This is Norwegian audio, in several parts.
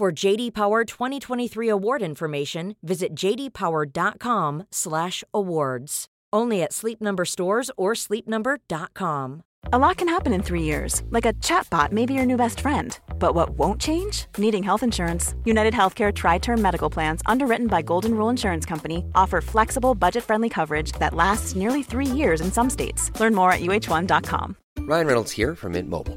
For JD Power 2023 award information, visit jdpower.com/awards. Only at Sleep Number stores or sleepnumber.com. A lot can happen in three years, like a chatbot may be your new best friend. But what won't change? Needing health insurance. United Healthcare Tri Term Medical Plans, underwritten by Golden Rule Insurance Company, offer flexible, budget friendly coverage that lasts nearly three years in some states. Learn more at uh1.com. Ryan Reynolds here from Mint Mobile.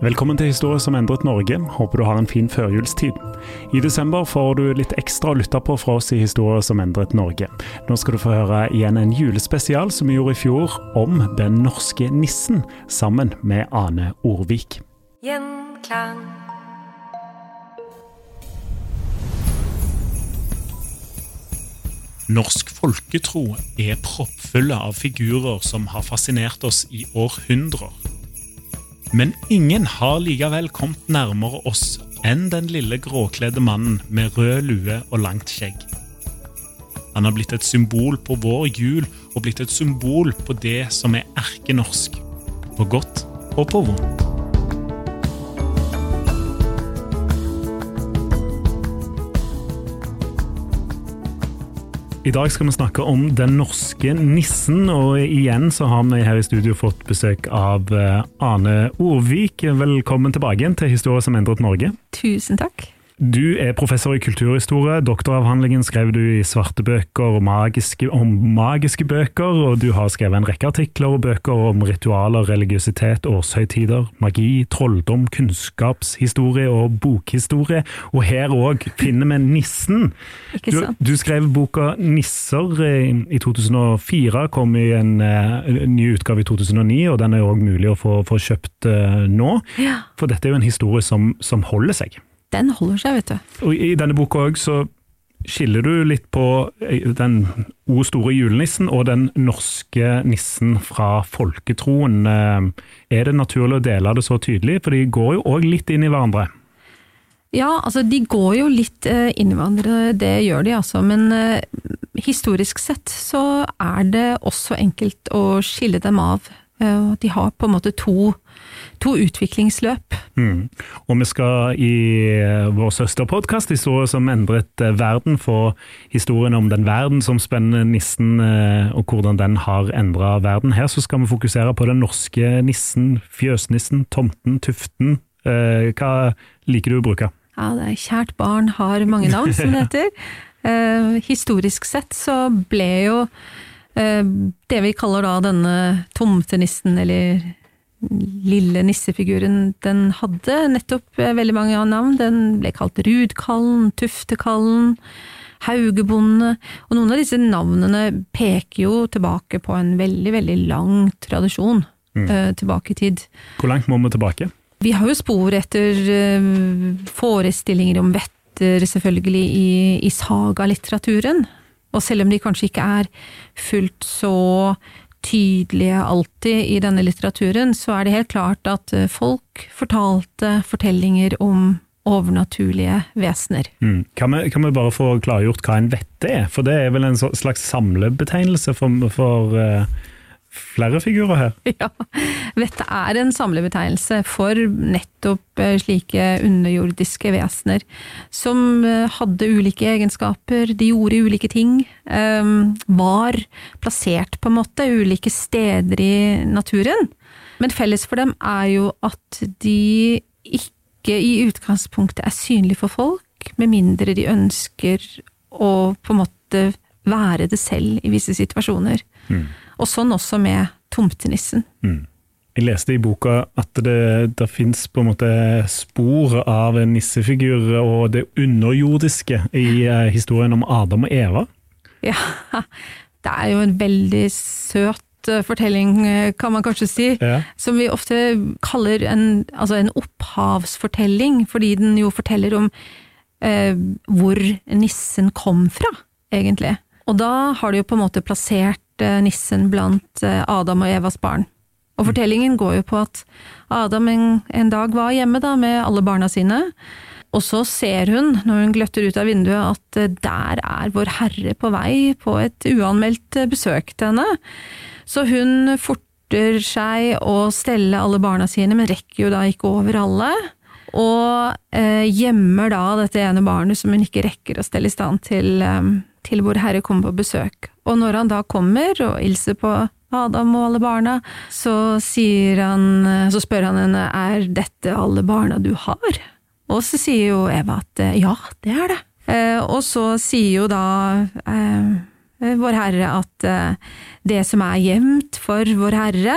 Velkommen til Historie som endret Norge. Håper du har en fin førjulstid. I desember får du litt ekstra å lytte på fra oss i Historie som endret Norge. Nå skal du få høre igjen en julespesial som vi gjorde i fjor, om den norske nissen, sammen med Ane Orvik. Gjenklang. Norsk folketro er proppfulle av figurer som har fascinert oss i århundrer. Men ingen har likevel kommet nærmere oss enn den lille gråkledde mannen med rød lue og langt skjegg. Han har blitt et symbol på vår jul og blitt et symbol på det som er erkenorsk. På godt og på vondt. I dag skal vi snakke om den norske nissen, og igjen så har vi her i studio fått besøk av eh, Ane Orvik. Velkommen tilbake igjen til Historie som endret Norge. Tusen takk. Du er professor i kulturhistorie. Doktoravhandlingen skrev du i svarte bøker og magiske, om magiske bøker, og du har skrevet en rekke artikler og bøker om ritualer, religiøsitet, årshøytider, magi, trolldom, kunnskapshistorie og bokhistorie. Og her òg finner vi nissen. Du, du skrev boka 'Nisser' eh, i 2004, kom i en, eh, en ny utgave i 2009, og den er òg mulig å få, få kjøpt eh, nå. Ja. For dette er jo en historie som, som holder seg. Den holder seg, vet du. Og I denne boka òg så skiller du litt på eh, den o store julenissen og den norske nissen fra folketroen. Eh, Er det naturlig å dele det så tydelig, for de går jo òg litt inn i hverandre? Ja, altså de går jo litt eh, inn i hverandre, det gjør de altså. Men historisk sett så er det også enkelt å skille dem av. Eh, de har på en måte to, to utviklingsløp. Mm. Og vi skal i eh, vår søsterpodkast, historie som endret eh, verden, få historien om den verden som spenner nissen og hvordan den har endra verden. Her så skal vi fokusere på den norske nissen, fjøsnissen, tomten, tuften. Hva liker du å bruke? Ja, det er kjært barn har mange navn, som det heter. Historisk sett så ble jo det vi kaller da denne tomtenissen, eller lille nissefiguren, den hadde nettopp eh, veldig mange navn. Den ble kalt Rudkallen, Tuftekallen, Haugebonde, og noen av disse navnene peker jo tilbake på en veldig, veldig lang tradisjon mm. tilbake i tid. Hvor langt må vi tilbake? Vi har jo spor etter eh, forestillinger om vetter, selvfølgelig, i, i sagalitteraturen. Og selv om de kanskje ikke er fullt så tydelige alltid i denne litteraturen, så er det helt klart at eh, folk fortalte fortellinger om overnaturlige vesener. Mm. Kan, vi, kan vi bare få klargjort hva en vette er? For det er vel en slags samlebetegnelse for, for eh, flere figurer her? Ja, dette er en samlebetegnelse for nettopp eh, slike underjordiske vesener, som eh, hadde ulike egenskaper, de gjorde ulike ting, eh, var plassert på en måte ulike steder i naturen. Men felles for dem er jo at de ikke i utgangspunktet er synlige for folk, med mindre de ønsker å på en måte være det selv i visse situasjoner. Mm. Og sånn også med tomtenissen. Mm. Jeg leste i boka at det, det fins på en måte spor av en nissefigur og det underjordiske i eh, historien om Adam og Eva. Ja, det er jo en veldig søt eh, fortelling, eh, kan man kanskje si. Ja. Som vi ofte kaller en, altså en opphavsfortelling, fordi den jo forteller om eh, hvor nissen kom fra, egentlig. Og da har du jo på en måte plassert nissen blant eh, Adam og Evas barn. Og fortellingen går jo på at Adam en, en dag var hjemme da med alle barna sine, og så ser hun, når hun gløtter ut av vinduet, at eh, der er Vår Herre på vei på et uanmeldt eh, besøk til henne. Så hun forter seg å stelle alle barna sine, men rekker jo da ikke over alle. Og eh, gjemmer da dette ene barnet som hun ikke rekker å stelle i stand til, eh, til Vår Herre kommer på besøk. Og når han da kommer og hilser på Adam og alle barna, så, han, så spør han henne er dette alle barna du har? Og så sier jo Eva at ja, det er det. Eh, og så sier jo da eh, Vår Herre at eh, det som er gjemt for Vår Herre,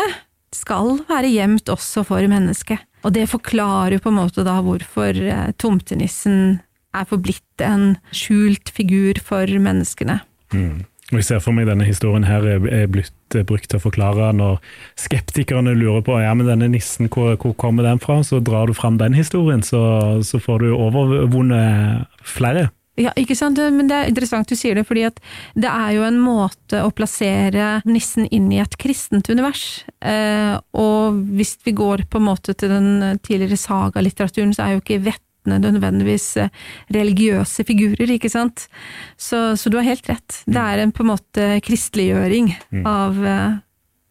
skal være gjemt også for mennesket. Og det forklarer jo på en måte da hvorfor eh, tomtenissen er forblitt en skjult figur for menneskene. Mm. Og Jeg ser for meg denne historien her er blitt eh, brukt til å forklare når skeptikerne lurer på ja, men denne nissen, hvor, hvor kommer den fra? Så drar du fram den historien, så, så får du overvunnet flere. Ja, ikke sant, men det er interessant du sier det, fordi det er jo en måte å plassere nissen inn i et kristent univers. Eh, og hvis vi går på en måte til den tidligere sagalitteraturen, så er jo ikke vettene nødvendigvis eh, religiøse figurer, ikke sant. Så, så du har helt rett. Det er en på en måte kristeliggjøring av uh,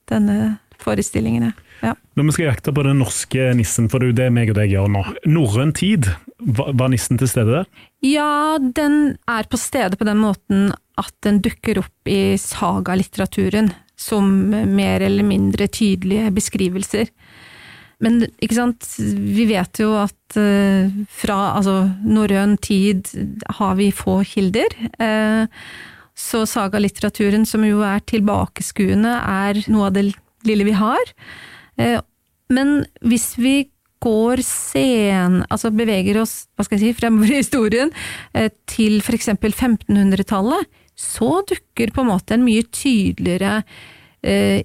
denne forestillingen, Ja. Når vi skal jakte på den norske nissen, for det er det meg og deg gjør nå. Norrøn tid, var, var nissen til stede der? Ja, den er på stede på den måten at den dukker opp i sagalitteraturen som mer eller mindre tydelige beskrivelser. Men ikke sant, vi vet jo at eh, fra altså, norrøn tid har vi få kilder. Eh, så sagalitteraturen, som jo er tilbakeskuende, er noe av det lille vi har. Eh, men hvis vi går sen, altså beveger oss hva skal jeg si, fremover i historien, eh, til eksempel 1500-tallet, så dukker på en måte en mye tydeligere eh,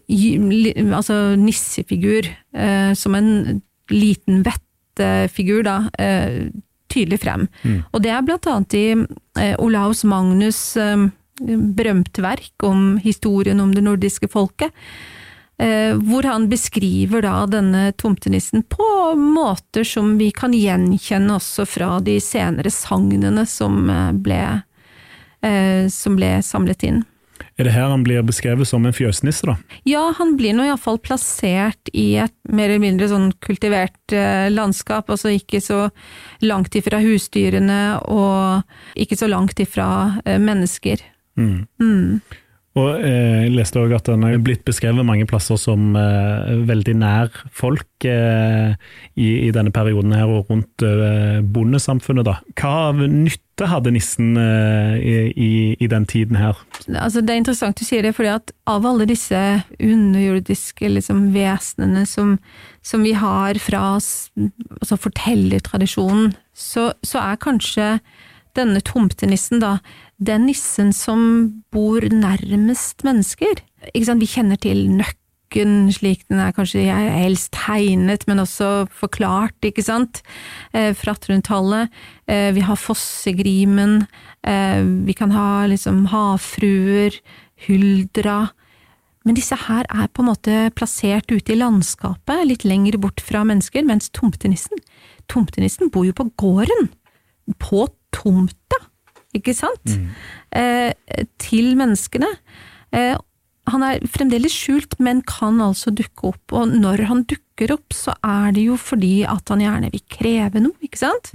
altså nissefigur, eh, som en liten vettefigur, da, eh, tydelig frem. Og det er blant annet i eh, Olaus Magnus' eh, berømte verk om historien om det nordiske folket. Eh, hvor han beskriver da denne tomtenissen på måter som vi kan gjenkjenne også fra de senere sagnene som eh, ble, eh, som ble samlet inn. Er det her han blir beskrevet som en fjøsnisse, da? Ja, han blir nå iallfall plassert i et mer eller mindre sånn kultivert eh, landskap, altså ikke så langt ifra husdyrene og ikke så langt ifra eh, mennesker. Mm. Og eh, jeg leste også at han er blitt beskrevet mange plasser som eh, veldig nær folk eh, i, i denne perioden her, og rundt bondesamfunnet. da. Hva av nytte hadde nissen eh, i, i, i den tiden her? Altså, det er interessant du sier det, fordi at av alle disse underjordiske liksom, vesenene som, som vi har fra altså fortellertradisjonen, så, så er kanskje denne tomtenissen da, den nissen som bor nærmest mennesker. Vi kjenner til nøkken slik den er kanskje helst tegnet, men også forklart, ikke sant, eh, fra 1800-tallet. Eh, vi har Fossegrimen, eh, vi kan ha liksom havfruer, huldra. Men disse her er på en måte plassert ute i landskapet, litt lenger bort fra mennesker, mens tomtenissen, tomtenissen bor jo på gården, på tomta, ikke sant? Eh, til menneskene. Eh, han er fremdeles skjult, men kan altså dukke opp, og når han dukker opp, så er det jo fordi at han gjerne vil kreve noe, ikke sant?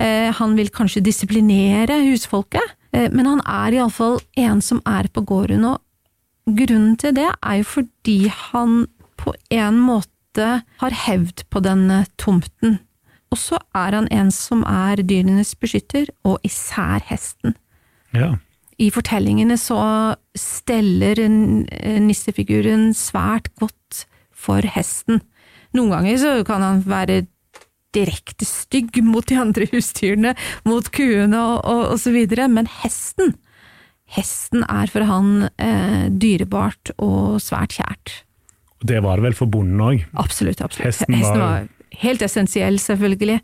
Eh, han vil kanskje disiplinere husfolket, eh, men han er iallfall en som er på gården, og grunnen til det er jo fordi han på en måte har hevd på denne tomten. og så er han en som er dyrenes beskytter, og især hesten. Ja. I fortellingene så steller en- en nissefiguren svært godt for hesten. Noen ganger så kan han være direkte stygg mot de andre husdyrene, mot kuene og, og, og så videre, men hesten, hesten er for han eh, dyrebart og svært kjært. Det var det vel for bonden òg. Absolutt, absolutt. Hesten Hesten var- var, helt essensiell, selvfølgelig,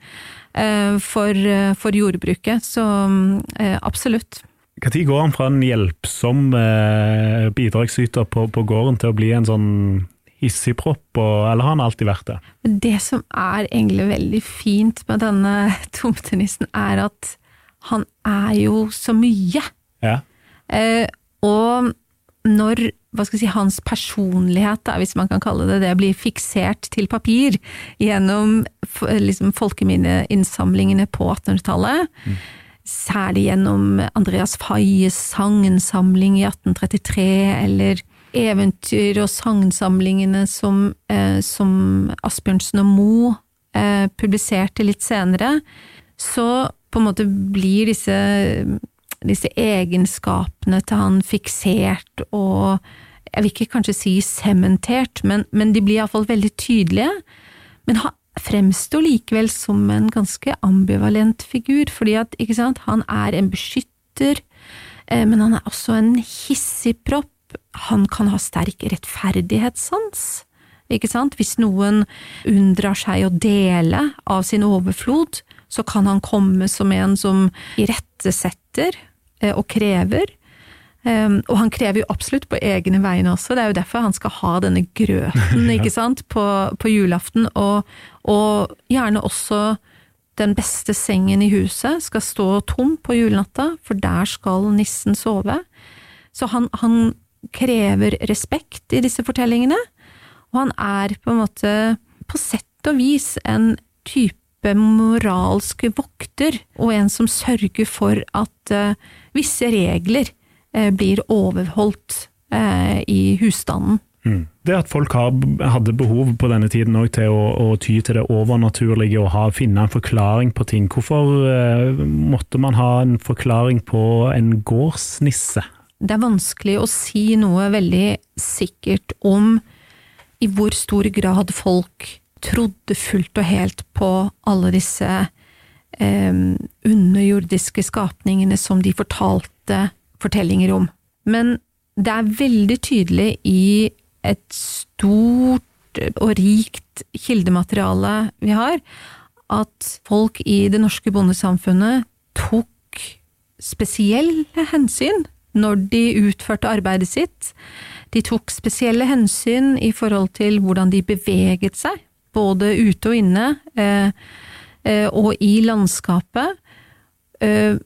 eh, for, eh, for jordbruket, så eh, absolutt. Når går han fra en hjelpsom eh, bidragsyter på, på gården til å bli en sånn hissigpropp, eller har han alltid vært det? Det som er egentlig veldig fint med denne tomtenissen, er at han er jo så mye. Ja. Eh, og når hva skal jeg si, hans personlighet, da, hvis man kan kalle det det, blir fiksert til papir gjennom liksom, folkeminneinnsamlingene på 1800-tallet, særlig gjennom Andreas Fayes sangensamling i 1833, eller eventyr- og sagnsamlingene som, eh, som Asbjørnsen og Moe eh, publiserte litt senere, så på en måte blir disse, disse egenskapene til han fiksert og jeg vil ikke kanskje si sementert, men, men de blir iallfall veldig tydelige. Men han fremstår likevel som en ganske ambivalent figur, fordi at, ikke sant, han er en beskytter, eh, men han er også en hissig propp. Han kan ha sterk rettferdighetssans. Ikke sant? Hvis noen unndrar seg å dele av sin overflod, så kan han komme som en som irettesetter eh, og krever. Um, og han krever jo absolutt på egne vegne også, det er jo derfor han skal ha denne grøten ikke sant, på, på julaften, og, og gjerne også den beste sengen i huset skal stå tom på julenatta, for der skal nissen sove. Så han, han krever respekt i disse fortellingene, og han er på en måte på sett og vis en type moralsk vokter, og en som sørger for at uh, visse regler blir overholdt eh, i husstanden. Det at folk har, hadde behov på denne tiden til å, å ty til det overnaturlige og ha, finne en forklaring på ting. Hvorfor eh, måtte man ha en forklaring på en gårdsnisse? Det er vanskelig å si noe veldig sikkert om i hvor stor grad folk trodde fullt og helt på alle disse eh, underjordiske skapningene som de fortalte fortellinger om. Men det er veldig tydelig i et stort og rikt kildemateriale vi har, at folk i det norske bondesamfunnet tok spesielle hensyn når de utførte arbeidet sitt. De tok spesielle hensyn i forhold til hvordan de beveget seg, både ute og inne, eh, eh, og i landskapet, eh,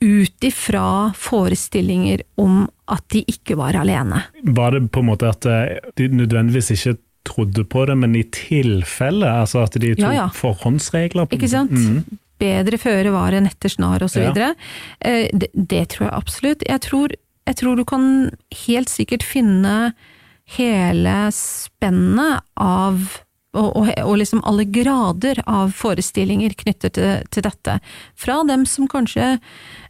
ut ifra forestillinger om at de ikke var alene. Var det på en måte at eh, de nødvendigvis ikke trodde på det, men i tilfelle? Altså at de tok Ja, ja. forhåndsregler? på Ikke sant? Bedre føre var enn etter snar, og så Ja. Eh, Det, det tror jeg absolutt. Jeg tror, jeg tror du kan helt sikkert finne hele spennet av og, og, og liksom alle grader av forestillinger knyttet til, til dette. Fra dem som kanskje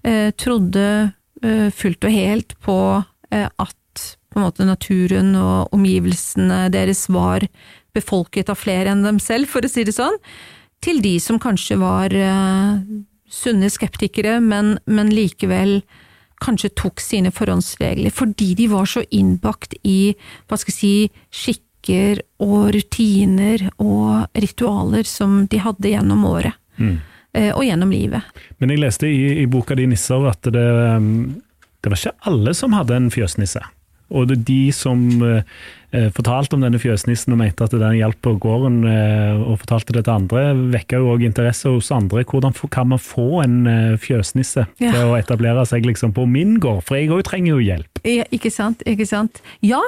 eh, trodde eh, fullt og helt på eh, at på måte naturen og omgivelsene deres var befolket av flere enn dem selv, for å si det sånn, til de som kanskje var eh, sunne skeptikere, men, men likevel kanskje tok sine forhåndsregler, fordi de var så innbakt i, hva skal jeg si, skikker og rutiner og ritualer som de hadde gjennom året. Mm. Og gjennom livet. Men jeg leste i, i boka di Nisser at det, um, det var ikke alle som hadde en fjøsnisse. Og det er de som eh, eh, fortalte om denne fjøsnissen og mente at den hjalp på gården, eh, og fortalte det til andre, vekker jo òg interesse hos andre. Hvordan kan man få en eh, fjøsnisse Ja. til å etablere seg liksom på min gård? For jeg òg trenger jo hjelp. Ja, ikke sant, ikke sant. Ja,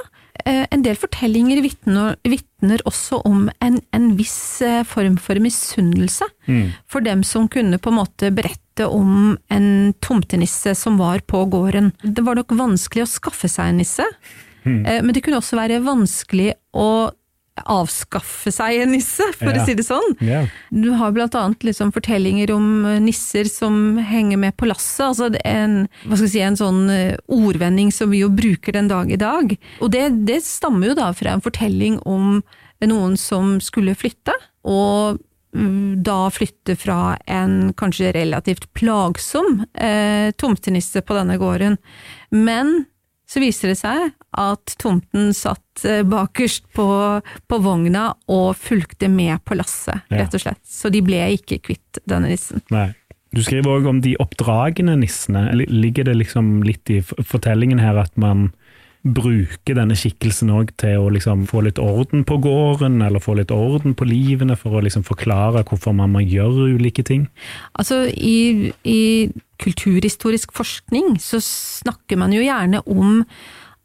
eh, en del fortellinger vitner, også om en, en viss form for misunnelse. For dem som kunne på en måte berette om en tomtenisse som var på gården. Det var nok vanskelig å skaffe seg en nisse, mm. men det kunne også være vanskelig å avskaffe seg en nisse, for Ja. å si det sånn. Ja. Du har blant annet liksom fortellinger om eh, nisser som henger med på lasset. Altså en, hva skal si, en sånn eh, ordvending som vi jo bruker den dag i dag. Og det, det stammer jo da fra en fortelling om noen som skulle flytte, og da flytte fra en kanskje relativt plagsom eh, tomtenisse på denne gården. Men så viser det seg at tomten satt eh, bakerst på, på vogna og fulgte med på lasset, Ja. rett og slett. Så de ble ikke kvitt denne nissen. Nei. Du skriver òg om de oppdragende nissene. Ligger det liksom litt i fortellingen her at man bruker denne skikkelsen òg til å liksom få litt orden på gården, eller få litt orden på livene, for å liksom forklare hvorfor man må gjøre ulike ting? Altså, i, i kulturhistorisk forskning så snakker man jo gjerne om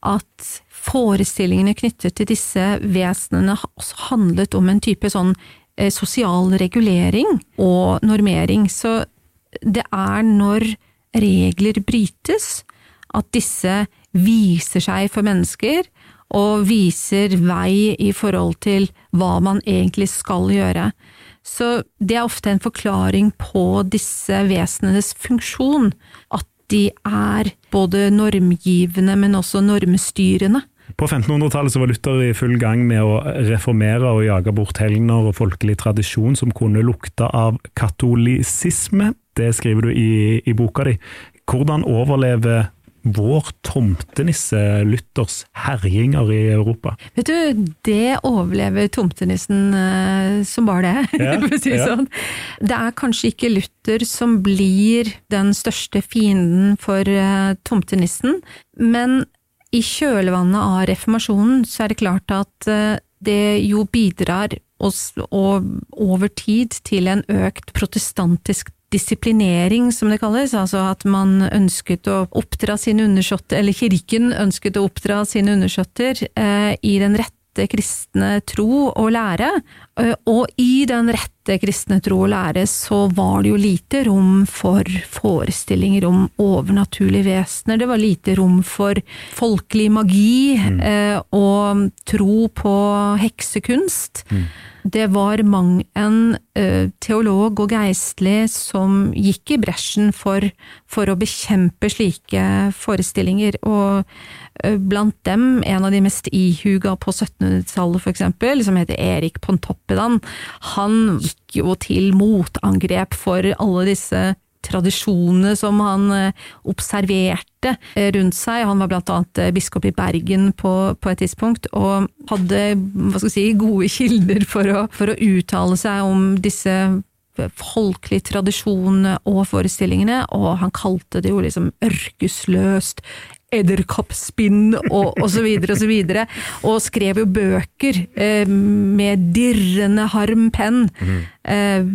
at forestillingene knyttet til disse vesenene også handlet om en type sånn eh, sosial regulering og normering. Så det er når regler brytes at disse viser seg for mennesker, og viser vei i forhold til hva man egentlig skal gjøre. Så det er ofte en forklaring på disse vesenenes funksjon, at de er både normgivende, men også normstyrende. På 1500-tallet var Luther i full gang med å reformere og jage bort helgener og folkelig tradisjon som kunne lukte av katolisisme. Det skriver du i, i boka di. Hvordan overlever vår tomtenisse Luthers herjinger i Europa? Vet du, det overlever tomtenissen eh, som bare det, Ja, for å si det ja. sånn. Det er kanskje ikke Luther som blir den største fienden for eh, tomtenissen, men i kjølvannet av reformasjonen så er det klart at eh, det jo bidrar og, og over tid til en økt protestantisk disiplinering, som det kalles, altså at man ønsket å oppdra sine undersåtter, eller kirken ønsket å oppdra sine undersåtter eh, i den rette kristne tro og lære, eh, og i den rette kristne tro og lære så var det jo lite rom for forestillinger om overnaturlige vesener, det var lite rom for folkelig magi eh, og tro på heksekunst. Det var mang en eh, teolog og geistlig som gikk i bresjen for, for å bekjempe slike forestillinger, og eh, blant dem en av de mest ihuga på 1700-tallet for eksempel, som heter Erik Pontoppidan, han gikk jo til motangrep for alle disse tradisjonene som han eh, observerte eh, rundt seg. Han var blant annet eh, biskop i Bergen på, på et tidspunkt, og hadde si, gode kilder for å, for å uttale seg om disse folkelige tradisjonene og forestillingene, og han kalte det jo liksom ørkesløst, edderkoppspinn og, og så videre og så og skrev jo bøker eh, med dirrende harm penn, eh,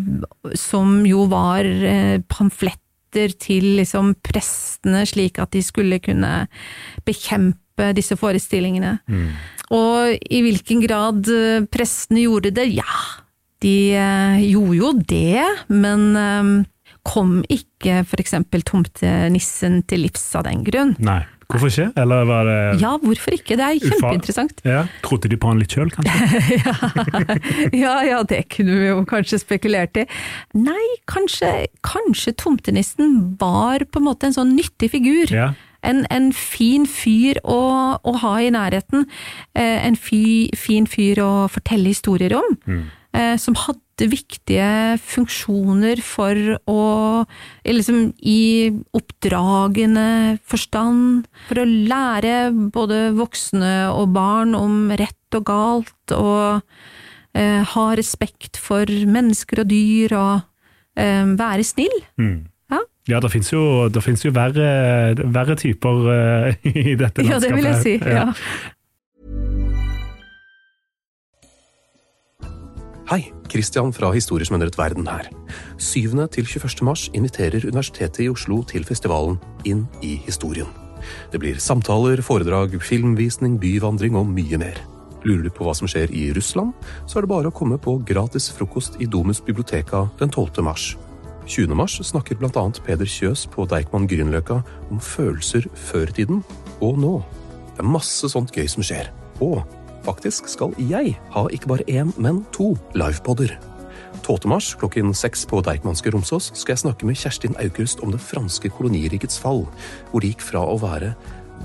som jo var eh, pamfletter til liksom prestene, slik at de skulle kunne bekjempe disse forestillingene. Og i hvilken grad eh, prestene gjorde det? Ja, de eh, gjorde jo det, men eh, kom ikke eksempel tomtenissen til livs av den grunn. Nei. Hvorfor ikke? Eller var det Ja, hvorfor ikke? Det er kjempeinteressant. Ja, Trodde de på han litt sjøl, kanskje? Ja, ja, det kunne vi jo kanskje spekulert i. Nei, kanskje, kanskje tomtenissen var på en måte en sånn nyttig figur. Ja. En, en fin fyr å, å ha i nærheten. Eh, en fi, fin fyr å fortelle historier om. Eh, som hadde viktige funksjoner for å Liksom i oppdragende forstand. For å lære både voksne og barn om rett og galt, og eh, ha respekt for mennesker og dyr, og eh, være snill. Ja. Ja, det fins jo, det finnes jo verre, verre typer eh, i dette landskapet. Ja, det vil jeg si. ja. Ja. Hei, Christian fra Historier som endret verden her. 7. til 21. mars inviterer Universitetet i Oslo til festivalen Inn i historien. Det blir samtaler, foredrag, filmvisning, byvandring og mye mer. Lurer du på hva som skjer i Russland, så er det bare å komme på gratis frokost i Domus biblioteka den 12. mars. 20. mars snakker annet Peder Kjøs på Deichman Grünerløkka om følelser før tiden og nå. Det er masse sånt gøy som skjer. Og Faktisk skal jeg ha ikke bare én, men to livepodder. 12. mars klokken seks på Deichmanske Romsås skal jeg snakke med Kjerstin Aukrust om det franske kolonirikets fall, hvor det gikk fra å være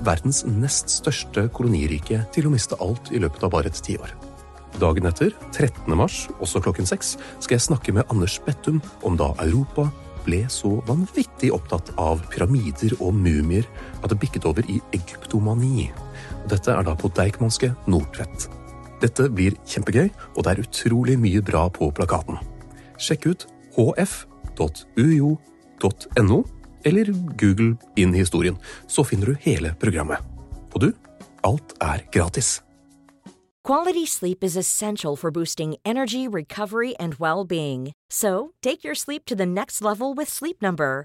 verdens nest største kolonirike til å miste alt i løpet av bare et tiår. Dagen etter, 13. mars, også klokken seks, skal jeg snakke med Anders Bettum om da Europa ble så vanvittig opptatt av pyramider og mumier at det bikket over i egyptomani. Dette er da på Deichmanske Nordtvedt. Dette blir kjempegøy, og det er utrolig mye bra på plakaten. Sjekk ut hf.ujo.no, eller Google inn historien, så finner du hele programmet. Og du, alt er gratis. Quality sleep is essential for boosting energy, recovery, and well being. So, take your sleep to the next level with Sleep Number.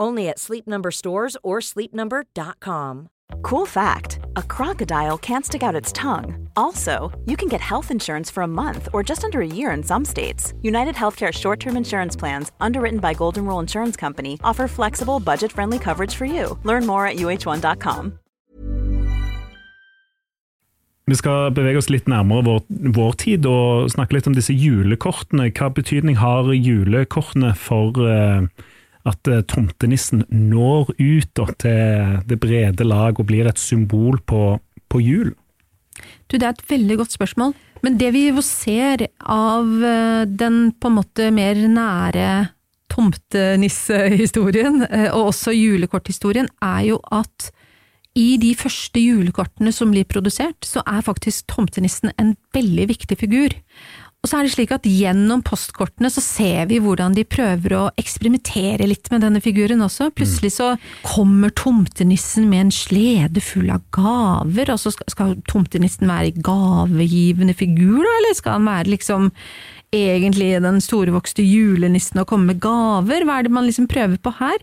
Only at Sleep Number stores or sleepnumber.com. Cool fact a crocodile can't stick out its tongue. Also, you can get health insurance for a month or just under a year in some states. United Healthcare short term insurance plans, underwritten by Golden Rule Insurance Company, offer flexible, budget friendly coverage for you. Learn more at uh1.com. Vi skal bevege oss litt nærmere vår, vår, tid og snakke litt om disse julekortene. Hva betydning har julekortene for eh, at eh, tomtenissen når ut da, til det brede lag og blir et symbol på, på jul? Du, det er et veldig godt spørsmål. Men det vi jo ser av eh, den på en måte mer nære tomtenissehistorien, eh, og også julekorthistorien, er jo at i de første julekortene som blir produsert, så er faktisk tomtenissen en veldig viktig figur. Og så er det slik at gjennom postkortene så ser vi hvordan de prøver å eksperimentere litt med denne figuren også. Plutselig så kommer tomtenissen med en slede full av gaver, og så skal tomtenissen være gavegivende figur, da, eller skal han være liksom egentlig den storvokste julenissen og komme med gaver? Hva er det man liksom prøver på her?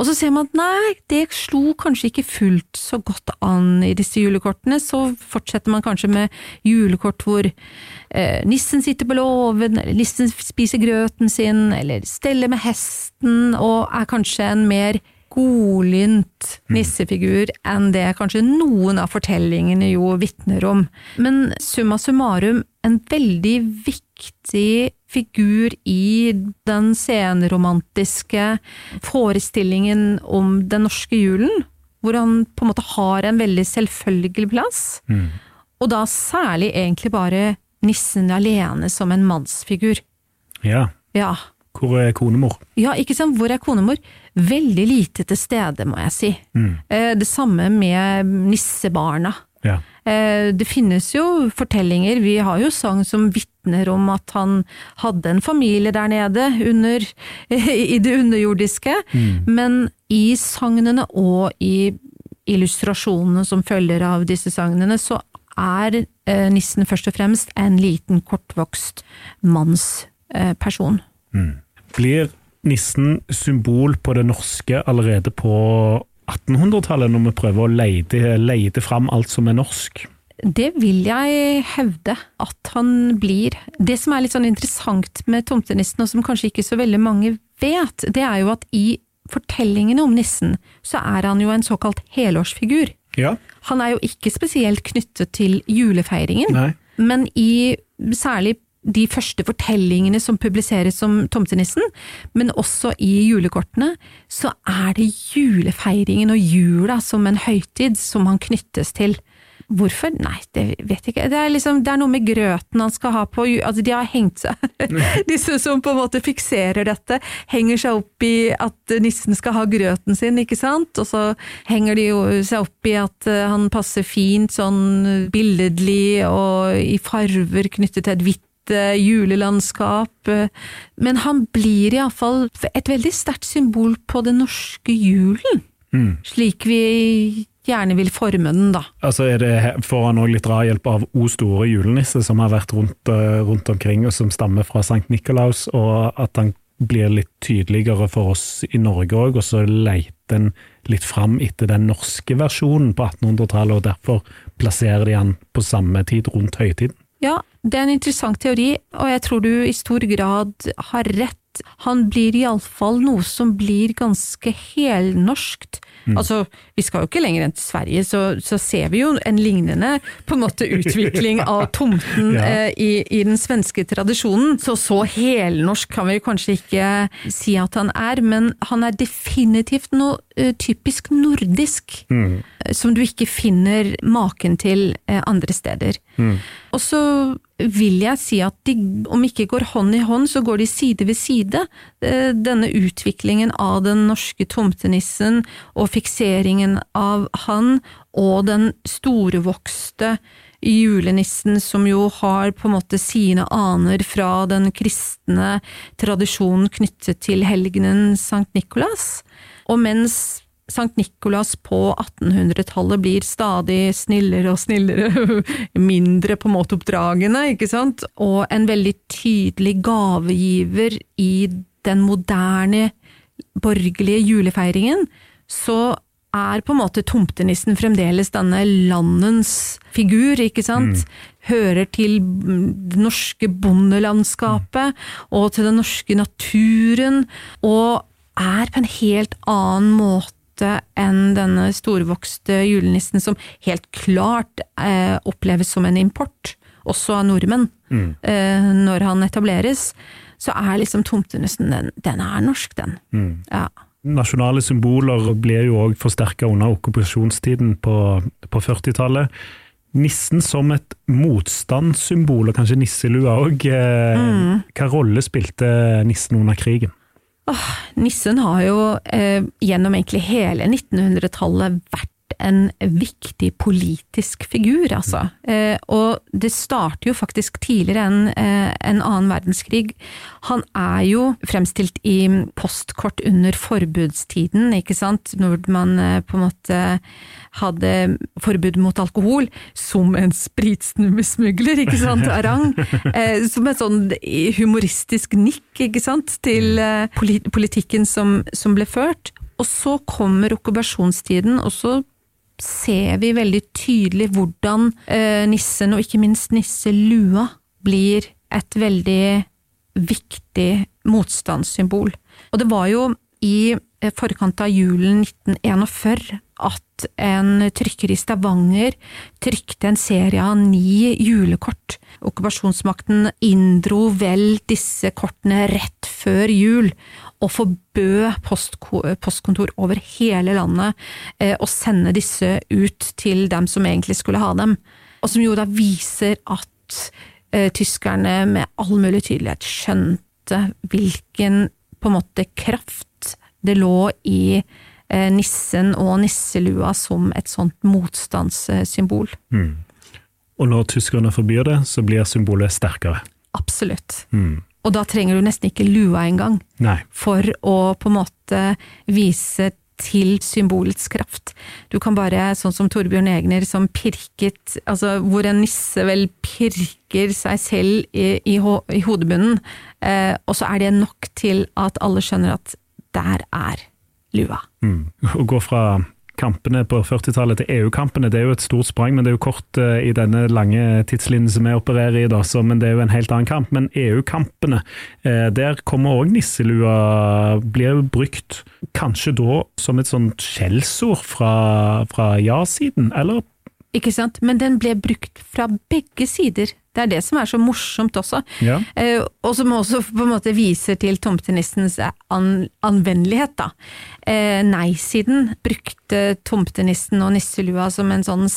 Og så ser man at nei, det slo kanskje ikke fullt så godt an i disse julekortene, så fortsetter man kanskje med julekort hvor eh, nissen sitter på låven, eller nissen spiser grøten sin, eller steller med hesten, og er kanskje en mer godlynt nissefigur enn det kanskje noen av fortellingene jo vitner om. Men summa summarum, en veldig viktig figur i den senromantiske forestillingen om den norske julen, hvor han på en måte har en veldig selvfølgelig plass. Mm. Og da særlig egentlig bare nissen alene som en mannsfigur. Ja. ja. Hvor er konemor? Ja, ikke sant, hvor er konemor? Veldig lite til stede, må jeg si. Mm. Eh, det samme med nissebarna. Ja. Eh, det finnes jo fortellinger, vi har jo sang som vitner om at han hadde en familie der nede under, i det underjordiske, mm. men i sagnene og i illustrasjonene som følger av disse sagnene, så er eh, nissen først og fremst en liten, kortvokst mannsperson. Mm. Blir nissen symbol på det norske allerede på 1800-tallet, når vi prøver å leide, leide fram alt som er norsk? Det vil jeg hevde at han blir. Det som er litt sånn interessant med tomtenissen, og som kanskje ikke så veldig mange vet, det er jo at i fortellingene om nissen, så er han jo en såkalt helårsfigur. Ja. Han er jo ikke spesielt knyttet til julefeiringen, Nei. men i særlig de første fortellingene som publiseres som tomtenissen, men også i julekortene, så er det julefeiringen og jula som en høytid som han knyttes til. Hvorfor? Nei, det vet jeg ikke. Det er, liksom, det er noe med grøten han skal ha på altså De har hengt seg Disse som på en måte fikserer dette, henger seg opp i at nissen skal ha grøten sin, ikke sant? Og så henger de seg opp i at eh, han passer fint sånn billedlig og i farver knyttet til et hvitt julelandskap, men han blir iallfall et veldig sterkt symbol på den norske julen. Mm. Slik vi gjerne vil forme den, da. Altså er det, Får han òg litt drahjelp av O store julenisse, som har vært rundt, eh, rundt omkring, og som stammer fra Sankt Nikolaus, og at han blir litt tydeligere for oss i Norge òg, og så leiter en litt fram etter den norske versjonen på 1800-tallet, og derfor plasserer de han på samme tid rundt høytiden? Ja, det er en interessant teori, og jeg tror du i stor grad har rett. Han blir iallfall noe som blir ganske helnorskt. Mm. Altså, vi skal jo ikke lenger enn til Sverige, så, så ser vi jo en lignende på en måte utvikling av tomten Ja. eh, i, i den svenske tradisjonen. Så så helnorsk kan vi kanskje ikke si at han er, men han er definitivt noe eh, typisk nordisk. Mm. eh, Som du ikke finner maken til eh, andre steder. Og så vil jeg si at de, om ikke går hånd i hånd, så går de side ved side. Eh, Denne utviklingen av den norske tomtenissen og fikseringen av han, og den storvokste julenissen som jo har på en måte sine aner fra den kristne tradisjonen knyttet til helgenen Sankt Nikolas. Og mens Sankt Nikolas på 1800-tallet blir stadig snillere og snillere, mindre på en måte oppdragende, ikke sant, og en veldig tydelig gavegiver i den moderne borgerlige julefeiringen, så er på en måte tomtenissen fremdeles denne landens figur, ikke sant? Hører til mm, det norske bondelandskapet og til den norske naturen, og er på en helt annen måte enn denne storvokste julenissen, som helt klart eh, oppleves som en import, også av nordmenn, eh, når han etableres. Så er liksom tomtenissen, den, den er norsk, den. Ja. Nasjonale symboler ble jo òg forsterka under okkupasjonstiden på, på 40-tallet. Nissen som et motstandssymbol, og kanskje nisselua òg. Hva rolle spilte nissen under krigen? Nissen har jo eh, gjennom egentlig hele 1900-tallet vært en viktig politisk figur, altså. Eh, og det starter jo faktisk tidligere enn eh, en annen verdenskrig. Han er jo fremstilt i postkort under forbudstiden, ikke sant, når man eh, på en måte hadde forbud mot alkohol, som en spritsnummersmugler, ikke sant, Arang. Eh, som et sånn humoristisk nikk, ikke sant, til politikken som, som ble ført. Og så kommer okkupasjonstiden, og så ser vi veldig tydelig hvordan eh, nissen, og ikke minst nisselua, blir et veldig viktig motstandssymbol. Og det var jo i eh, forkant av julen 1941 at en trykker i Stavanger trykte en serie av ni julekort. Okkupasjonsmakten inndro vel disse kortene rett før jul, og forbød postkontor over hele landet eh, å sende disse ut til dem som egentlig skulle ha dem. Og som jo da viser at eh, tyskerne med all mulig tydelighet skjønte hvilken på en måte kraft det lå i eh, nissen og nisselua som et sånt motstandssymbol. Og når tyskerne forbyr det, så blir symbolet sterkere. Absolutt. Og da trenger du nesten ikke lua engang Nei. for å på en måte vise til symbolets kraft. Du kan bare, sånn som Torbjørn Egner som pirket, altså hvor en nisse vel pirker seg selv i, i, ho- i hodebunnen, eh, og så er det nok til at alle skjønner at der er lua. Å gå fra kampene på 40-tallet til EU-kampene, det er jo et stort sprang, men det er jo kort uh, i denne lange tidslinjen som vi opererer i, da, så, men det er jo en helt annen kamp. Men EU-kampene, uh, der kommer òg nisselua, blir brukt kanskje da som et sånt skjellsord fra, fra ja-siden, eller? Ikke sant? Men den ble brukt fra begge sider. Det er det som er så morsomt også. Ja. Eh, og som også på en måte viser til tomtenissens an anvendelighet, da. Eh, Nei-siden brukte tomtenissen og nisselua som en sånn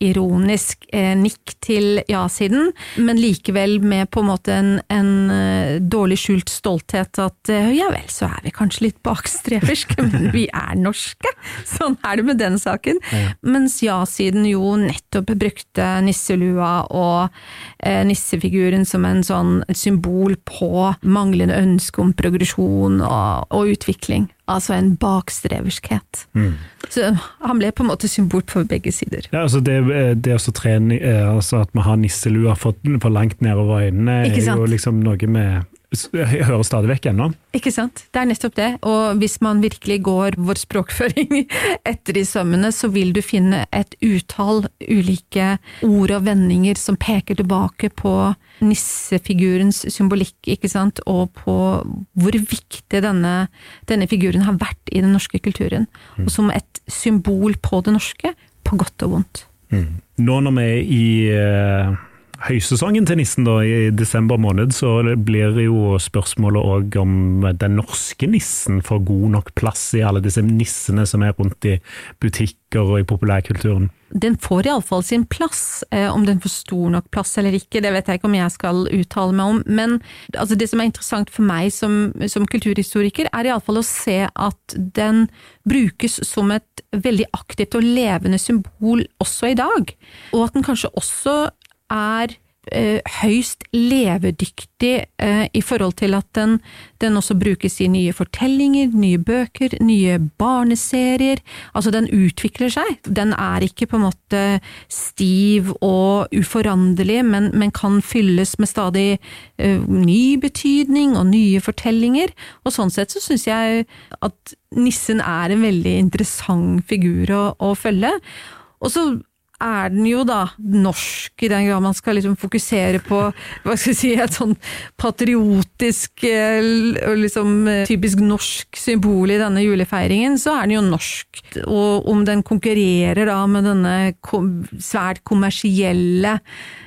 selvironisk eh, nikk til ja-siden, men likevel med på en måte en, en eh, dårlig skjult stolthet at eh, ja vel, så er vi kanskje litt bakstreverske, men vi er norske! Sånn er det med den saken. Mens ja-siden jo nettopp brukte nisselua og eh, nissefiguren som en sånn symbol på manglende ønske om progresjon og, og utvikling. Altså en bakstreverskhet. Så han ble på en måte symbol på begge sider. Ja, altså det, det å trene, eh, altså at vi har nisselua for, for langt nedover øynene, er jo liksom noe med Jeg hører stadig vekk ennå. Ikke sant? Det er nettopp det. Og hvis man virkelig går vår språkføring etter i sømmene, så vil du finne et utall ulike ord og vendinger som peker tilbake på nissefigurens symbolikk, ikke sant, og på hvor viktig denne, denne figuren har vært i den norske kulturen. Og som et symbol på det norske, på godt og vondt. Nå når vi er i eh, høysesongen til nissen, da, i desember måned, så blir jo spørsmålet òg om den norske nissen får god nok plass i alle disse nissene som er rundt i butikker og i populærkulturen. Den får iallfall sin plass. Eh, om den får stor nok plass eller ikke, det vet jeg ikke om jeg skal uttale meg om. Men altså, det som er interessant for meg som, som kulturhistoriker, er iallfall å se at den brukes som et veldig aktivt og levende symbol også i dag. Og at den kanskje også er eh, høyst levedyktig eh, i forhold til at den, den også brukes i nye fortellinger, nye bøker, nye barneserier. Altså den utvikler seg. Den er ikke på en måte stiv og uforanderlig, men, men kan fylles med stadig eh, ny betydning og nye fortellinger. Og sånn sett så syns jeg at nissen er en veldig interessant figur å, å følge. Og så er den jo da norsk, i den grad man skal liksom fokusere på hva skal jeg si, et sånn patriotisk, eh, liksom eh, typisk norsk symbol i denne julefeiringen, så er den jo norsk. Og om den konkurrerer da med denne svært kommersielle,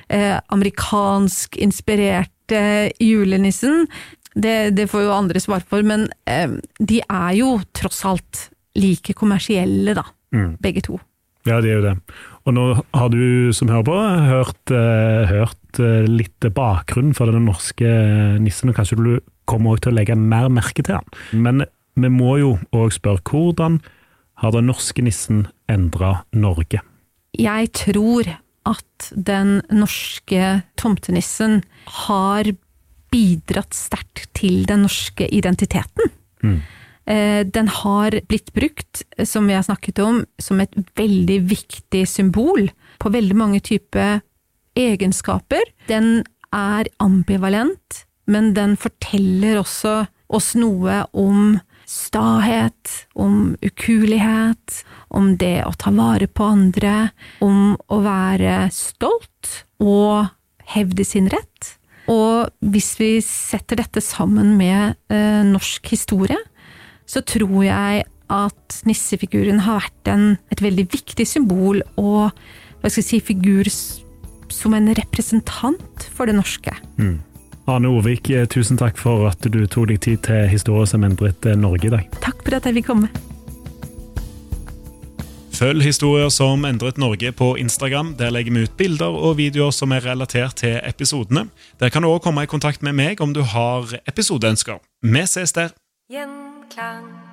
eh, amerikansk inspirerte julenissen, det, det får jo andre svar for, men eh, de er jo tross alt like kommersielle, da, begge to. Ja, det er jo det. Og nå har du som hører på, hørt, eh, hørt eh, litt bakgrunnen for den norske nissen, og kanskje du kommer til å legge mer merke til den. Men vi må jo òg spørre, hvordan har den norske nissen endra Norge? Jeg tror at den norske tomtenissen har bidratt sterkt til den norske identiteten. Eh, Den har blitt brukt, eh, som vi har snakket om, som et veldig viktig symbol på veldig mange typer egenskaper. Den er ambivalent, men den forteller også oss noe om stahet, om ukuelighet, om det å ta vare på andre, om å være stolt og hevde sin rett. Og hvis vi setter dette sammen med eh, norsk historie, så tror jeg at nissefiguren har vært en, et veldig viktig symbol og hva skal jeg si, figur som en representant for det norske. Arne Orvik, eh, tusen takk for at du tok deg tid til historie som endret eh, Norge i dag. Takk for at jeg fikk komme. Følg historier som endret Norge på Instagram. Der legger vi ut bilder og videoer som er relatert til episodene. Der kan du også komme i kontakt med meg om du har episodeønsker. Vi ses der! Gjenklang.